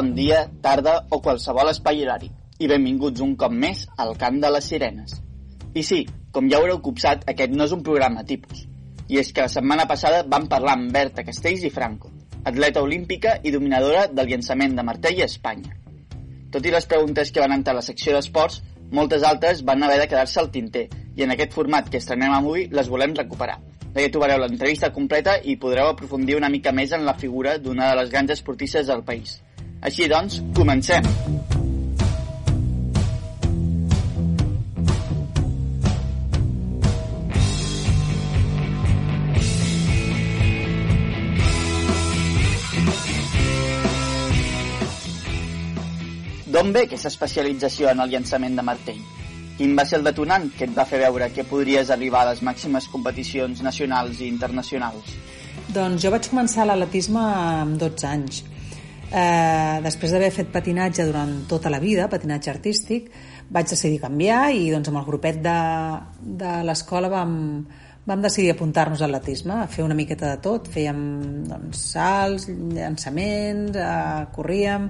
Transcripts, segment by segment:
bon dia, tarda o qualsevol espai horari i benvinguts un cop més al Camp de les Sirenes. I sí, com ja haureu copsat, aquest no és un programa tipus. I és que la setmana passada vam parlar amb Berta Castells i Franco, atleta olímpica i dominadora del llançament de martell a Espanya. Tot i les preguntes que van entrar a la secció d'esports, moltes altres van haver de quedar-se al tinter i en aquest format que estrenem avui les volem recuperar. Allà trobareu l'entrevista completa i podreu aprofundir una mica més en la figura d'una de les grans esportistes del país. Així doncs, comencem! D'on ve aquesta especialització en el llançament de martell? Quin va ser el detonant que et va fer veure que podries arribar a les màximes competicions nacionals i internacionals? Doncs jo vaig començar l'atletisme amb 12 anys. Eh, després d'haver fet patinatge durant tota la vida, patinatge artístic, vaig decidir canviar i doncs, amb el grupet de, de l'escola vam, vam decidir apuntar-nos a l'atletisme, a fer una miqueta de tot. Fèiem doncs, salts, llançaments, eh, corríem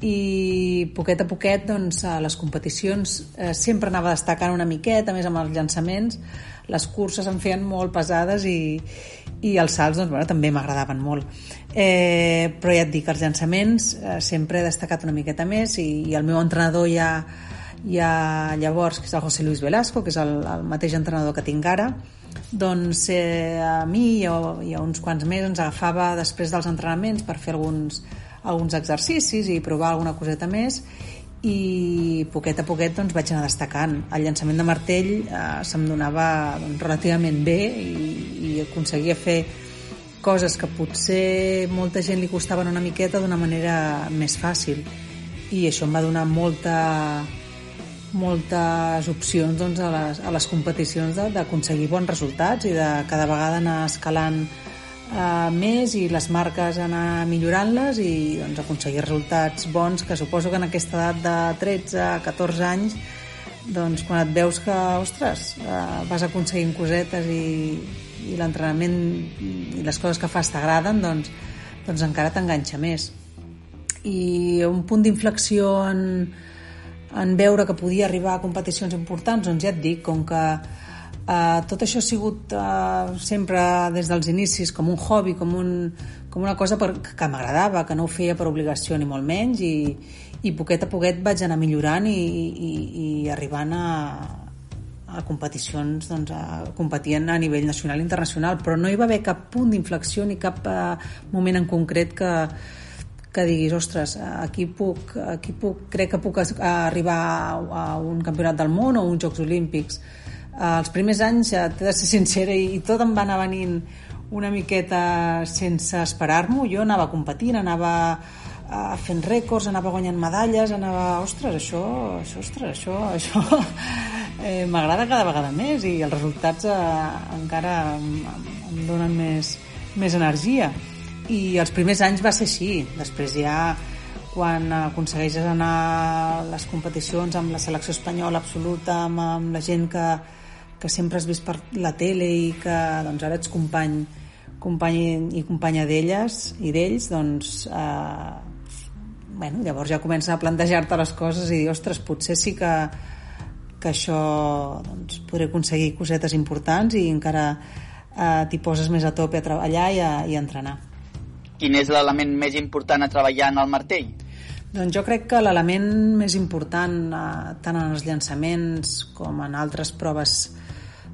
i poquet a poquet doncs, a les competicions eh, sempre anava destacant una miqueta, més amb els llançaments. Les curses em feien molt pesades i, i els salts doncs, bueno, també m'agradaven molt. Eh, però ja et dic, els llançaments eh, sempre he destacat una miqueta més i, i el meu entrenador ja, ja llavors, que és el José Luis Velasco que és el, el mateix entrenador que tinc ara doncs eh, a mi i a, i a uns quants més ens agafava després dels entrenaments per fer alguns alguns exercicis i provar alguna coseta més i poquet a poquet doncs, vaig anar destacant. El llançament de martell eh, se'm donava doncs, relativament bé i, i aconseguia fer coses que potser molta gent li costaven una miqueta d'una manera més fàcil i això em va donar molta moltes opcions doncs, a, les, a les competicions d'aconseguir bons resultats i de cada vegada anar escalant eh, més i les marques anar millorant-les i doncs, aconseguir resultats bons que suposo que en aquesta edat de 13 14 anys doncs quan et veus que, ostres, eh, vas aconseguint cosetes i, i l'entrenament i les coses que fas t'agraden, doncs, doncs encara t'enganxa més. I un punt d'inflexió en, en veure que podia arribar a competicions importants, doncs ja et dic, com que Uh, tot això ha sigut uh, sempre des dels inicis com un hobby, com, un, com una cosa per, que m'agradava, que no ho feia per obligació ni molt menys i, i poquet a poquet vaig anar millorant i, i, i arribant a, a competicions, doncs, a competir a nivell nacional i internacional, però no hi va haver cap punt d'inflexió ni cap uh, moment en concret que, que diguis, ostres, aquí puc, aquí puc, crec que puc arribar a un campionat del món o uns Jocs Olímpics els primers anys, t'he de ser sincera, i, tot em va anar venint una miqueta sense esperar-m'ho. Jo anava competint, anava uh, fent rècords, anava guanyant medalles, anava... Ostres, això, això, ostres, això, això eh, m'agrada cada vegada més i els resultats eh, encara em, em donen més, més energia. I els primers anys va ser així. Després ja quan aconsegueixes anar a les competicions amb la selecció espanyola absoluta, amb, amb la gent que, que sempre has vist per la tele i que doncs, ara ets company, company i companya d'elles i d'ells, doncs eh, bueno, llavors ja comences a plantejar-te les coses i dir, ostres, potser sí que, que això doncs, podré aconseguir cosetes importants i encara eh, t'hi poses més a tope a treballar i a, i a entrenar. Quin és l'element més important a treballar en el martell? Doncs jo crec que l'element més important eh, tant en els llançaments com en altres proves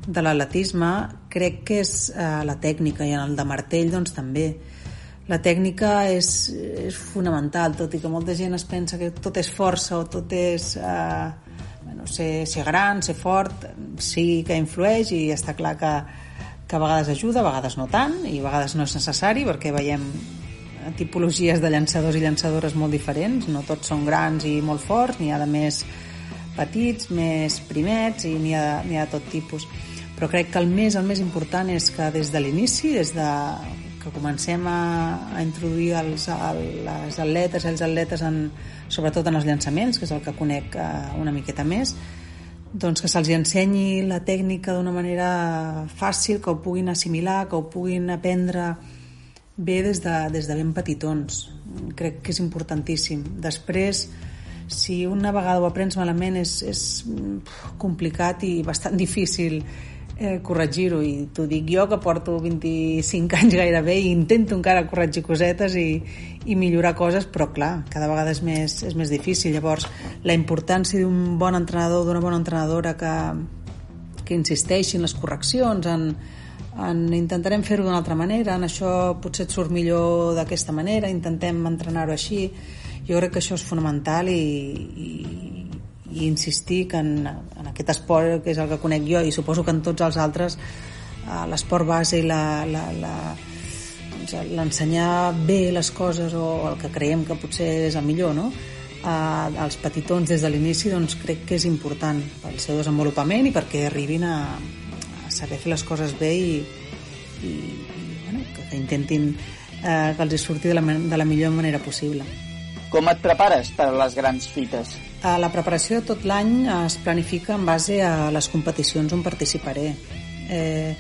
de l'atletisme crec que és eh, la tècnica i en el de martell doncs també. La tècnica és, és fonamental tot i que molta gent es pensa que tot és força o tot és eh, bueno, ser, ser gran, ser fort sí que influeix i està clar que, que a vegades ajuda, a vegades no tant i a vegades no és necessari perquè veiem tipologies de llançadors i llançadores molt diferents, no tots són grans i molt forts, n'hi ha de més petits, més primets i n'hi ha, ha de tot tipus però crec que el més, el més important és que des de l'inici, des de que comencem a, a introduir els, el, les atletes els atletes en, sobretot en els llançaments, que és el que conec uh, una miqueta més, doncs que se'ls ensenyi la tècnica d'una manera fàcil, que ho puguin assimilar, que ho puguin aprendre ve des de, des de ben petitons. Crec que és importantíssim. Després, si una vegada ho aprens malament és, és complicat i bastant difícil eh, corregir-ho i t'ho dic jo que porto 25 anys gairebé i intento encara corregir cosetes i, i millorar coses però clar, cada vegada és més, és més difícil. Llavors la importància d'un bon entrenador d'una bona entrenadora que, que insisteixi en les correccions en, en intentarem fer-ho d'una altra manera en això potser et surt millor d'aquesta manera intentem entrenar-ho així jo crec que això és fonamental i, i, i insistir que en, en aquest esport que és el que conec jo i suposo que en tots els altres eh, l'esport base i la, la, la, doncs, l'ensenyar bé les coses o el que creiem que potser és el millor no? eh, als petitons des de l'inici doncs crec que és important pel seu desenvolupament i perquè arribin a, a saber fer les coses bé i, i, i bueno, que, que intentin eh, que els surti de la, de la millor manera possible. Com et prepares per a les grans fites? Eh, la preparació tot l'any es planifica en base a les competicions on participaré. Eh,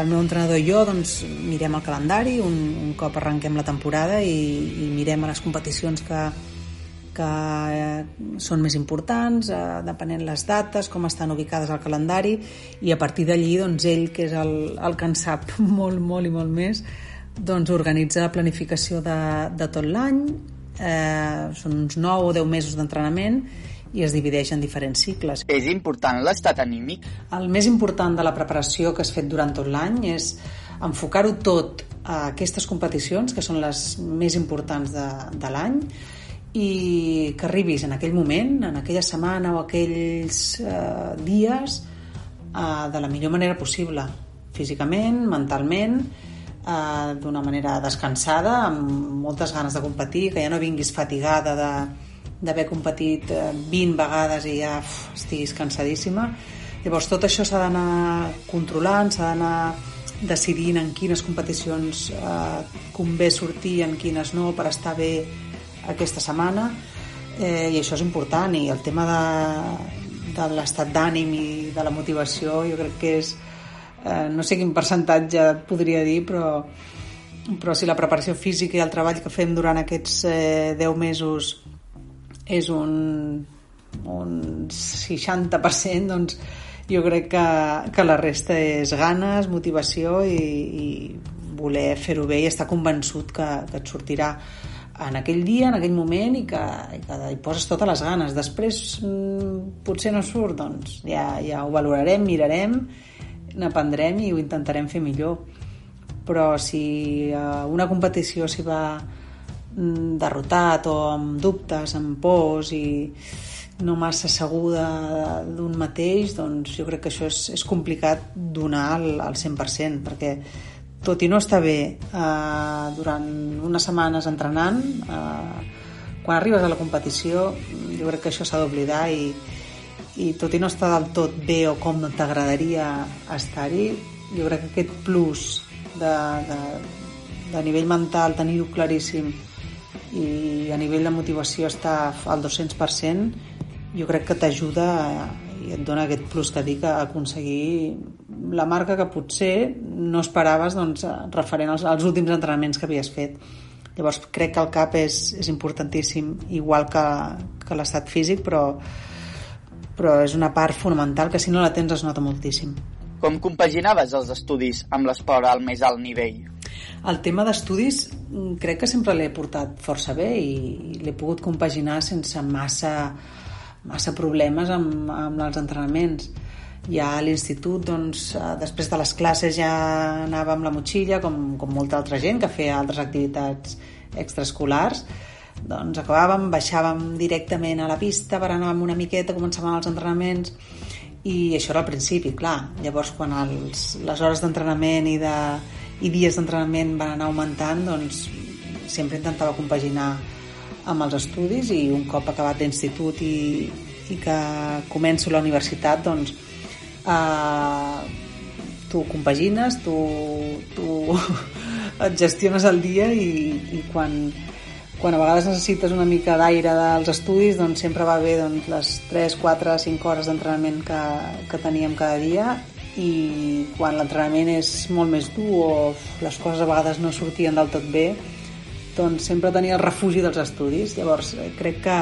el meu entrenador i jo doncs, mirem el calendari un, un cop arrenquem la temporada i, i mirem a les competicions que, que eh, són més importants, eh, depenent les dates, com estan ubicades al calendari, i a partir d'allí doncs, ell, que és el, el que en sap molt, molt i molt més, doncs organitza la planificació de, de tot l'any, eh, són uns 9 o 10 mesos d'entrenament i es divideix en diferents cicles. És important l'estat anímic? El més important de la preparació que has fet durant tot l'any és enfocar-ho tot a aquestes competicions, que són les més importants de, de l'any, i que arribis en aquell moment, en aquella setmana o aquells eh, dies, eh, de la millor manera possible, físicament, mentalment, eh, d'una manera descansada, amb moltes ganes de competir, que ja no vinguis fatigada de d'haver competit 20 eh, vegades i ja uf, estiguis cansadíssima. Llavors tot això s'ha d'anar controlant, s'ha d'anar decidint en quines competicions eh, convé sortir, en quines no, per estar bé aquesta setmana eh, i això és important i el tema de, de l'estat d'ànim i de la motivació jo crec que és eh, no sé quin percentatge podria dir, però, però si la preparació física i el treball que fem durant aquests eh, 10 mesos és un, un 60%, doncs jo crec que, que la resta és ganes, motivació i, i voler fer-ho bé i estar convençut que, que et sortirà en aquell dia, en aquell moment i que, i que hi poses totes les ganes. Després mm, potser no surt, doncs ja, ja ho valorarem, mirarem n'aprendrem i ho intentarem fer millor. Però si a una competició s'hi va mm, derrotat o amb dubtes, amb pors i no massa segur d'un mateix, doncs jo crec que això és, és complicat donar al, al 100%, perquè tot i no estar bé eh, durant unes setmanes entrenant, eh, quan arribes a la competició jo crec que això s'ha d'oblidar i, i tot i no estar del tot bé o com t'agradaria estar-hi, jo crec que aquest plus de, de, de nivell mental, tenir-ho claríssim i a nivell de motivació estar al 200%, jo crec que t'ajuda i et dona aquest plus que dic a aconseguir la marca que potser no esperaves doncs, referent als, als últims entrenaments que havies fet. Llavors crec que el cap és, és importantíssim, igual que, que l'estat físic, però però és una part fonamental que si no la tens es nota moltíssim. Com compaginaves els estudis amb l'esport al més alt nivell? El tema d'estudis mm, crec que sempre l'he portat força bé i l'he pogut compaginar sense massa, massa problemes amb, amb els entrenaments. Ja a l'institut, doncs, eh, després de les classes ja anava amb la motxilla, com, com molta altra gent que feia altres activitats extraescolars, doncs acabàvem, baixàvem directament a la pista amb una miqueta, començàvem els entrenaments i això era al principi, clar. Llavors, quan els, les hores d'entrenament i, de, i dies d'entrenament van anar augmentant, doncs sempre intentava compaginar amb els estudis i un cop acabat l'institut i, i que començo la universitat, doncs eh, tu compagines, tu, tu et gestiones el dia i, i quan quan a vegades necessites una mica d'aire dels estudis, doncs sempre va bé doncs, les 3, 4, 5 hores d'entrenament que, que teníem cada dia. I quan l'entrenament és molt més dur o les coses a vegades no sortien del tot bé doncs sempre tenia el refugi dels estudis. Llavors eh, crec que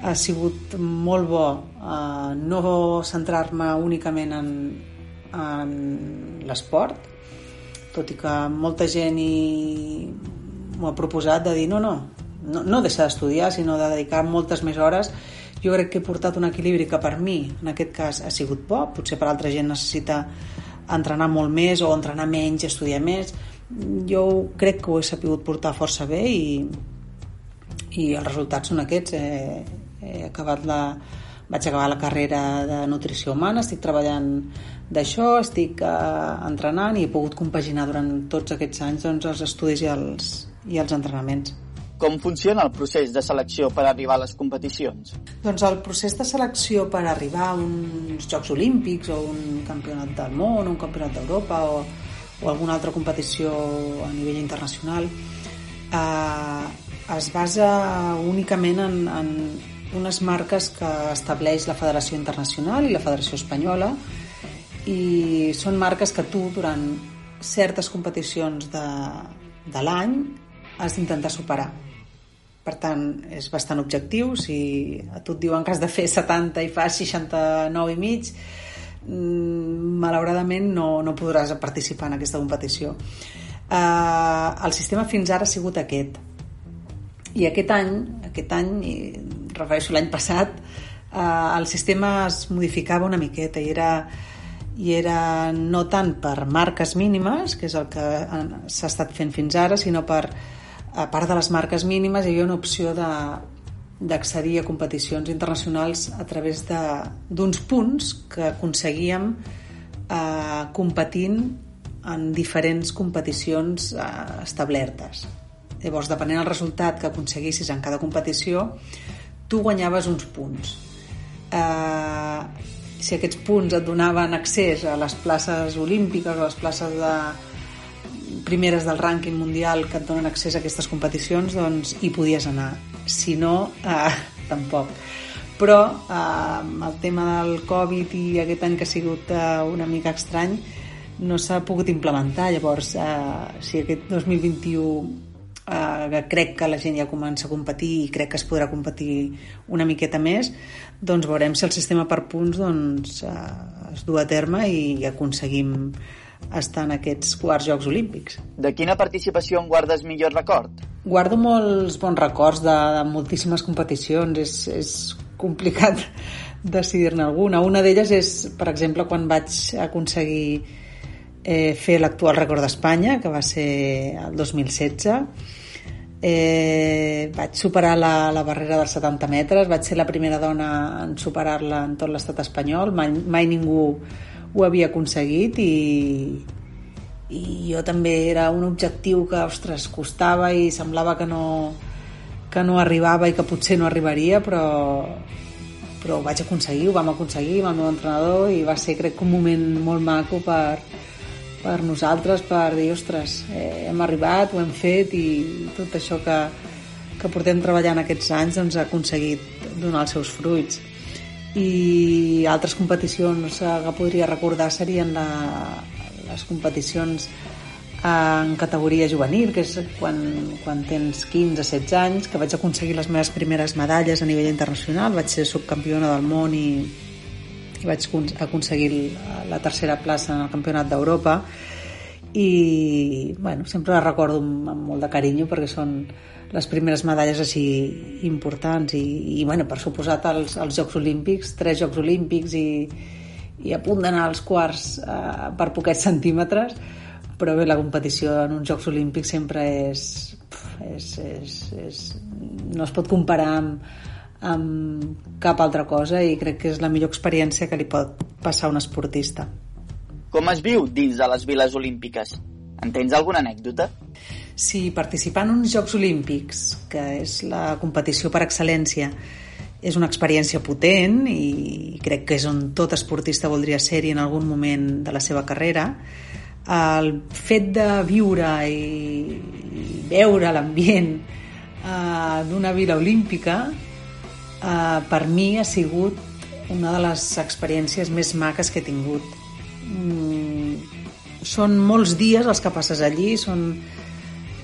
ha sigut molt bo eh, no centrar-me únicament en, en l'esport tot i que molta gent m'ho ha proposat de dir no, no, no, no deixar d'estudiar sinó de dedicar moltes més hores. Jo crec que he portat un equilibri que per mi en aquest cas ha sigut bo, potser per altra gent necessita entrenar molt més o entrenar menys, estudiar més. Jo crec que ho he sapigut portar força bé i, i els resultats són aquests. He, he acabat la, vaig acabar la carrera de nutrició humana, estic treballant d'això, estic eh, entrenant i he pogut compaginar durant tots aquests anys doncs, els estudis i els, i els entrenaments. Com funciona el procés de selecció per arribar a les competicions? Doncs el procés de selecció per arribar a uns Jocs Olímpics o un campionat del món o un campionat d'Europa o, o alguna altra competició a nivell internacional eh, es basa únicament en, en unes marques que estableix la Federació Internacional i la Federació Espanyola i són marques que tu durant certes competicions de, de l'any has d'intentar superar per tant, és bastant objectiu. Si a tu et diuen que has de fer 70 i fas 69 i mig, mm, malauradament no, no podràs participar en aquesta competició. Uh, el sistema fins ara ha sigut aquest. I aquest any, aquest any, i refereixo l'any passat, uh, el sistema es modificava una miqueta i era i era no tant per marques mínimes, que és el que s'ha estat fent fins ara, sinó per a part de les marques mínimes, hi havia una opció d'accedir a competicions internacionals a través d'uns punts que aconseguíem eh, competint en diferents competicions eh, establertes. Llavors, depenent del resultat que aconseguissis en cada competició, tu guanyaves uns punts. Eh, si aquests punts et donaven accés a les places olímpiques o a les places de, primeres del rànquing mundial que et donen accés a aquestes competicions, doncs hi podies anar. Si no, eh, tampoc. Però eh, el tema del Covid i aquest any que ha sigut eh, una mica estrany, no s'ha pogut implementar. Llavors, eh, si aquest 2021 eh, crec que la gent ja comença a competir i crec que es podrà competir una miqueta més, doncs veurem si el sistema per punts doncs, eh, es du a terme i aconseguim estar en aquests quarts Jocs Olímpics. De quina participació en guardes millor record? Guardo molts bons records de, de moltíssimes competicions. És, és complicat decidir-ne alguna. Una d'elles és, per exemple, quan vaig aconseguir eh, fer l'actual record d'Espanya, que va ser el 2016. Eh, vaig superar la, la barrera dels 70 metres, vaig ser la primera dona en superar-la en tot l'estat espanyol. Mai, mai ningú ho havia aconseguit i, i jo també era un objectiu que, ostres, costava i semblava que no, que no arribava i que potser no arribaria, però, però ho vaig aconseguir, ho vam aconseguir amb el meu entrenador i va ser, crec un moment molt maco per, per nosaltres, per dir, ostres, eh, hem arribat, ho hem fet i tot això que, que portem treballant aquests anys doncs, ha aconseguit donar els seus fruits i altres competicions que podria recordar serien la, les competicions en categoria juvenil, que és quan, quan tens 15-16 anys, que vaig aconseguir les meves primeres medalles a nivell internacional, vaig ser subcampiona del món i, i vaig aconseguir la tercera plaça en el campionat d'Europa. I bueno, sempre la recordo amb molt de carinyo perquè són les primeres medalles així importants i, i bueno, per suposat els, els Jocs Olímpics, tres Jocs Olímpics i, i a punt d'anar als quarts eh, per poquets centímetres però bé, la competició en uns Jocs Olímpics sempre és, és, és, és no es pot comparar amb, amb cap altra cosa i crec que és la millor experiència que li pot passar a un esportista. Com es viu dins de les viles olímpiques? En tens alguna anècdota? Si participar en uns Jocs Olímpics, que és la competició per excel·lència, és una experiència potent i crec que és on tot esportista voldria ser-hi en algun moment de la seva carrera, el fet de viure i, veure l'ambient uh, d'una vila olímpica uh, per mi ha sigut una de les experiències més maques que he tingut. Mm, són molts dies els que passes allí, són,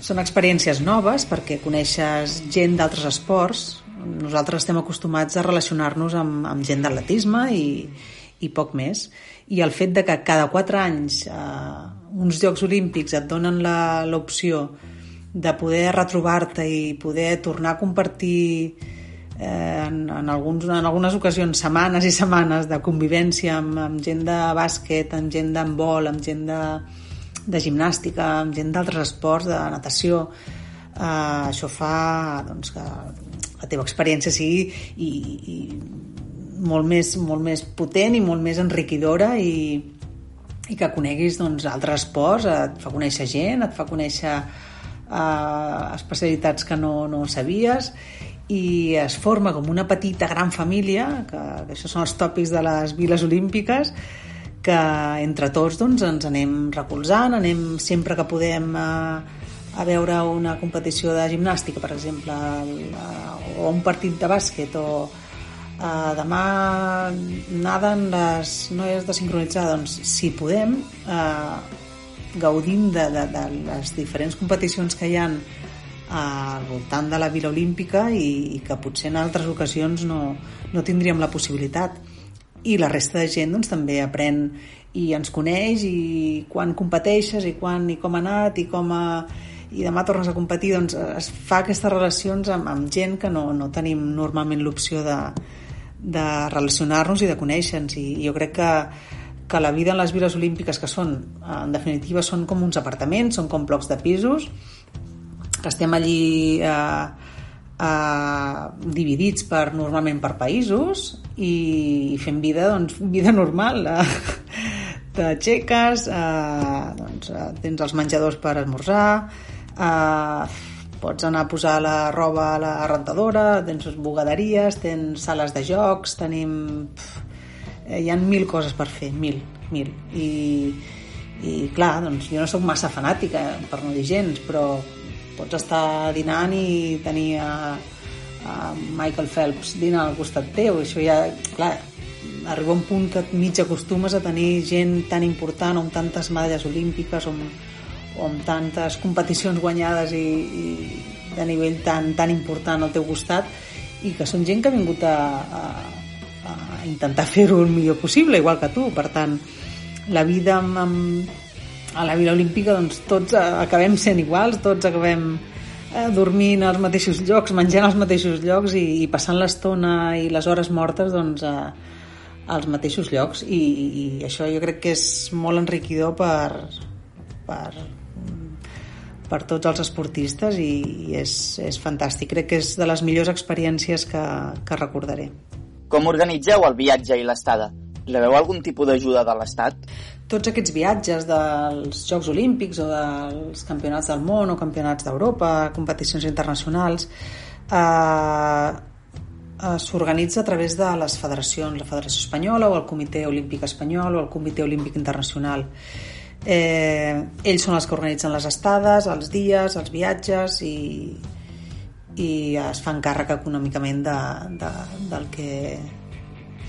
són experiències noves perquè coneixes gent d'altres esports. Nosaltres estem acostumats a relacionar-nos amb, amb gent d'atletisme i, i poc més. I el fet de que cada quatre anys eh, uns Jocs Olímpics et donen l'opció de poder retrobar-te i poder tornar a compartir eh, en, en, alguns, en algunes ocasions setmanes i setmanes de convivència amb, amb gent de bàsquet, amb gent d'handbol, amb gent de, de gimnàstica, amb gent d'altres esports, de natació, eh, això fa doncs, que la teva experiència sigui i, i molt, més, molt més potent i molt més enriquidora i, i que coneguis doncs, altres esports, et fa conèixer gent, et fa conèixer eh, especialitats que no, no sabies i es forma com una petita gran família, que, que això són els tòpics de les viles olímpiques, que entre tots doncs, ens anem recolzant, anem sempre que podem a, eh, a veure una competició de gimnàstica, per exemple, o un partit de bàsquet, o uh, demà naden les noies de sincronitzar, doncs si podem, uh, gaudim de, de, de les diferents competicions que hi han al voltant de la Vila Olímpica i, i que potser en altres ocasions no, no tindríem la possibilitat. I la resta de gent doncs, també aprèn i ens coneix i quan competeixes i quan i com ha anat i com a, i demà tornes a competir doncs es fa aquestes relacions amb, amb gent que no, no tenim normalment l'opció de, de relacionar-nos i de conèixer-nos. I jo crec que, que la vida en les viles olímpiques que són, en definitiva són com uns apartaments, són com blocs de pisos que estem allí eh, eh, dividits per, normalment per països i, fem vida, doncs, vida normal. Eh, xeques, eh, doncs, tens els menjadors per esmorzar, eh, pots anar a posar la roba a la rentadora, tens bugaderies, tens sales de jocs, tenim... Pff, hi ha mil coses per fer, mil, mil. I, i clar, doncs jo no sóc massa fanàtica, per no dir gens, però pots estar dinant i tenir a, Michael Phelps dinant al costat teu, això ja, clar, arriba un punt que mig acostumes a tenir gent tan important, amb tantes medalles olímpiques, o amb, o amb tantes competicions guanyades i, i de nivell tan, tan important al teu costat, i que són gent que ha vingut a, a, a intentar fer-ho el millor possible, igual que tu. Per tant, la vida amb, amb, a la Vila Olímpica doncs, tots acabem sent iguals, tots acabem eh, dormint als mateixos llocs, menjant als mateixos llocs i, i passant l'estona i les hores mortes doncs, a, als mateixos llocs I, i això jo crec que és molt enriquidor per, per, per tots els esportistes i, i és, és fantàstic. Crec que és de les millors experiències que, que recordaré. Com organitzeu el viatge i l'estada? Rebeu algun tipus d'ajuda de l'Estat? Tots aquests viatges dels Jocs Olímpics o dels campionats del món o campionats d'Europa, competicions internacionals, eh, eh, s'organitza a través de les federacions, la Federació Espanyola o el Comitè Olímpic Espanyol o el Comitè Olímpic Internacional. Eh, ells són els que organitzen les estades, els dies, els viatges i, i es fan càrrec econòmicament de, de, del, que,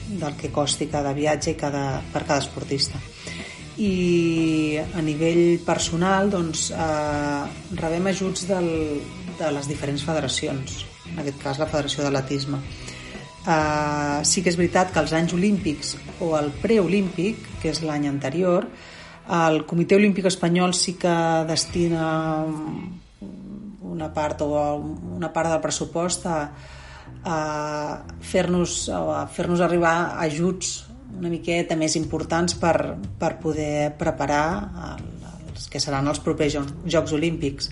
del que costi cada viatge i cada, per cada esportista i a nivell personal doncs, eh, rebem ajuts del, de les diferents federacions, en aquest cas la Federació d'Atletisme. Eh, sí que és veritat que els anys olímpics o el preolímpic, que és l'any anterior, el Comitè Olímpic Espanyol sí que destina una part o una part del pressupost a, a fer-nos fer arribar ajuts una miqueta més importants per, per poder preparar el, els que seran els propers Jocs, Jocs Olímpics.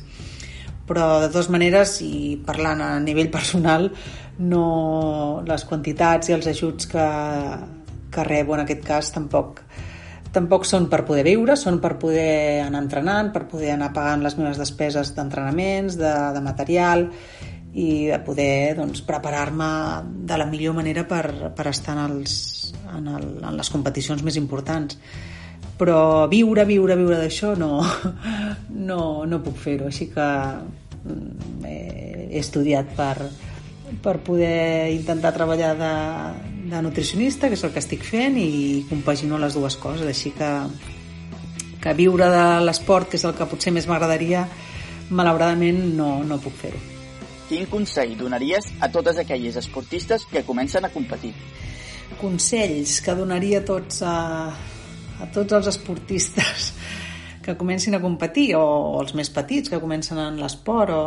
Però, de totes maneres, i parlant a nivell personal, no, les quantitats i els ajuts que, que rebo en aquest cas tampoc, tampoc són per poder viure, són per poder anar entrenant, per poder anar pagant les meves despeses d'entrenaments, de, de material i de poder doncs, preparar-me de la millor manera per, per estar en, els, en, el, en les competicions més importants però viure, viure, viure d'això no, no, no puc fer-ho així que mm, he, estudiat per, per poder intentar treballar de, de nutricionista, que és el que estic fent, i compagino les dues coses, així que, que viure de l'esport, que és el que potser més m'agradaria, malauradament no, no puc fer-ho. Quin consell donaries a totes aquelles esportistes que comencen a competir? Consells que donaria a tots, a, a tots els esportistes que comencin a competir o, o els més petits que comencen en l'esport o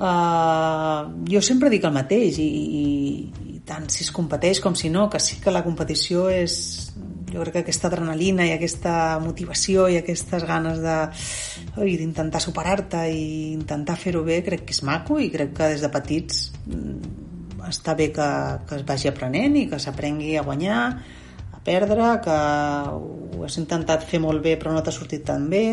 Uh, jo sempre dic el mateix i, i, i tant si es competeix com si no, que sí que la competició és jo crec que aquesta adrenalina i aquesta motivació i aquestes ganes d'intentar superar-te i intentar fer-ho bé crec que és maco i crec que des de petits està bé que, que es vagi aprenent i que s'aprengui a guanyar a perdre, que ho has intentat fer molt bé però no t'ha sortit tan bé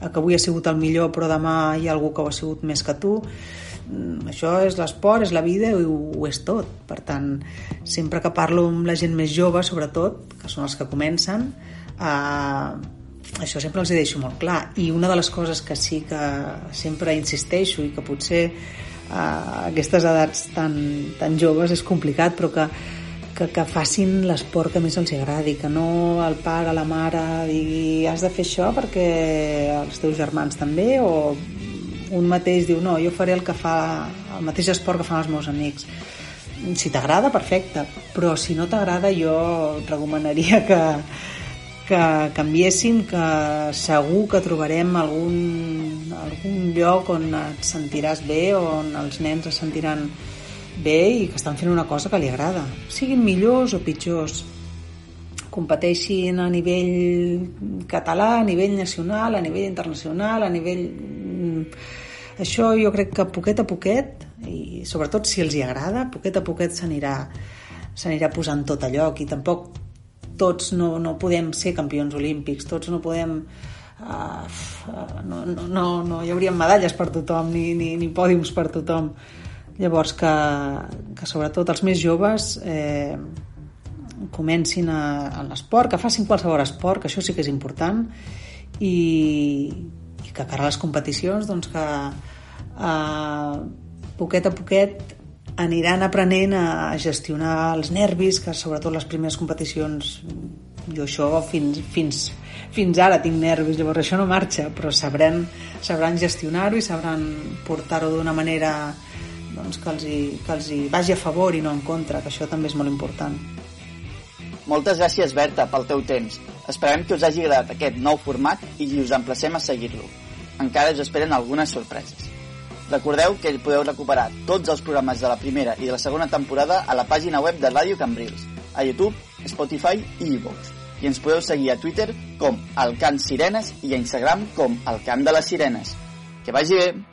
que avui ha sigut el millor però demà hi ha algú que ho ha sigut més que tu mm, això és l'esport, és la vida i ho, és tot. Per tant, sempre que parlo amb la gent més jove, sobretot, que són els que comencen, eh, això sempre els hi deixo molt clar. I una de les coses que sí que sempre insisteixo i que potser a aquestes edats tan, tan joves és complicat, però que que, que facin l'esport que més els agradi, que no el pare, la mare digui has de fer això perquè els teus germans també, o un mateix diu no, jo faré el que fa el mateix esport que fan els meus amics si t'agrada, perfecte però si no t'agrada jo recomanaria que, que canviessin que segur que trobarem algun, algun lloc on et sentiràs bé on els nens es sentiran bé i que estan fent una cosa que li agrada. Siguin millors o pitjors, competeixin a nivell català, a nivell nacional, a nivell internacional, a nivell... Mm, això jo crec que poquet a poquet, i sobretot si els hi agrada, poquet a poquet s'anirà s'anirà posant tot a lloc i tampoc tots no, no podem ser campions olímpics, tots no podem uh, no, no, no, no hi hauria medalles per tothom ni, ni, ni pòdiums per tothom. Llavors que, que sobretot els més joves eh, comencin a, a l'esport, que facin qualsevol esport, que això sí que és important, i, i que cara a les competicions doncs que eh, poquet a poquet aniran aprenent a gestionar els nervis, que sobretot les primeres competicions jo això fins, fins, fins ara tinc nervis, llavors això no marxa, però sabran, sabran gestionar-ho i sabran portar-ho d'una manera doncs, que, els hi, que els hi vagi a favor i no en contra, que això també és molt important. Moltes gràcies, Berta, pel teu temps. Esperem que us hagi agradat aquest nou format i us emplacem a seguir-lo. Encara us esperen algunes sorpreses. Recordeu que podeu recuperar tots els programes de la primera i de la segona temporada a la pàgina web de Ràdio Cambrils, a YouTube, Spotify i iVoox. I ens podeu seguir a Twitter com el Cant Sirenes i a Instagram com el Cant de les Sirenes. Que vagi bé!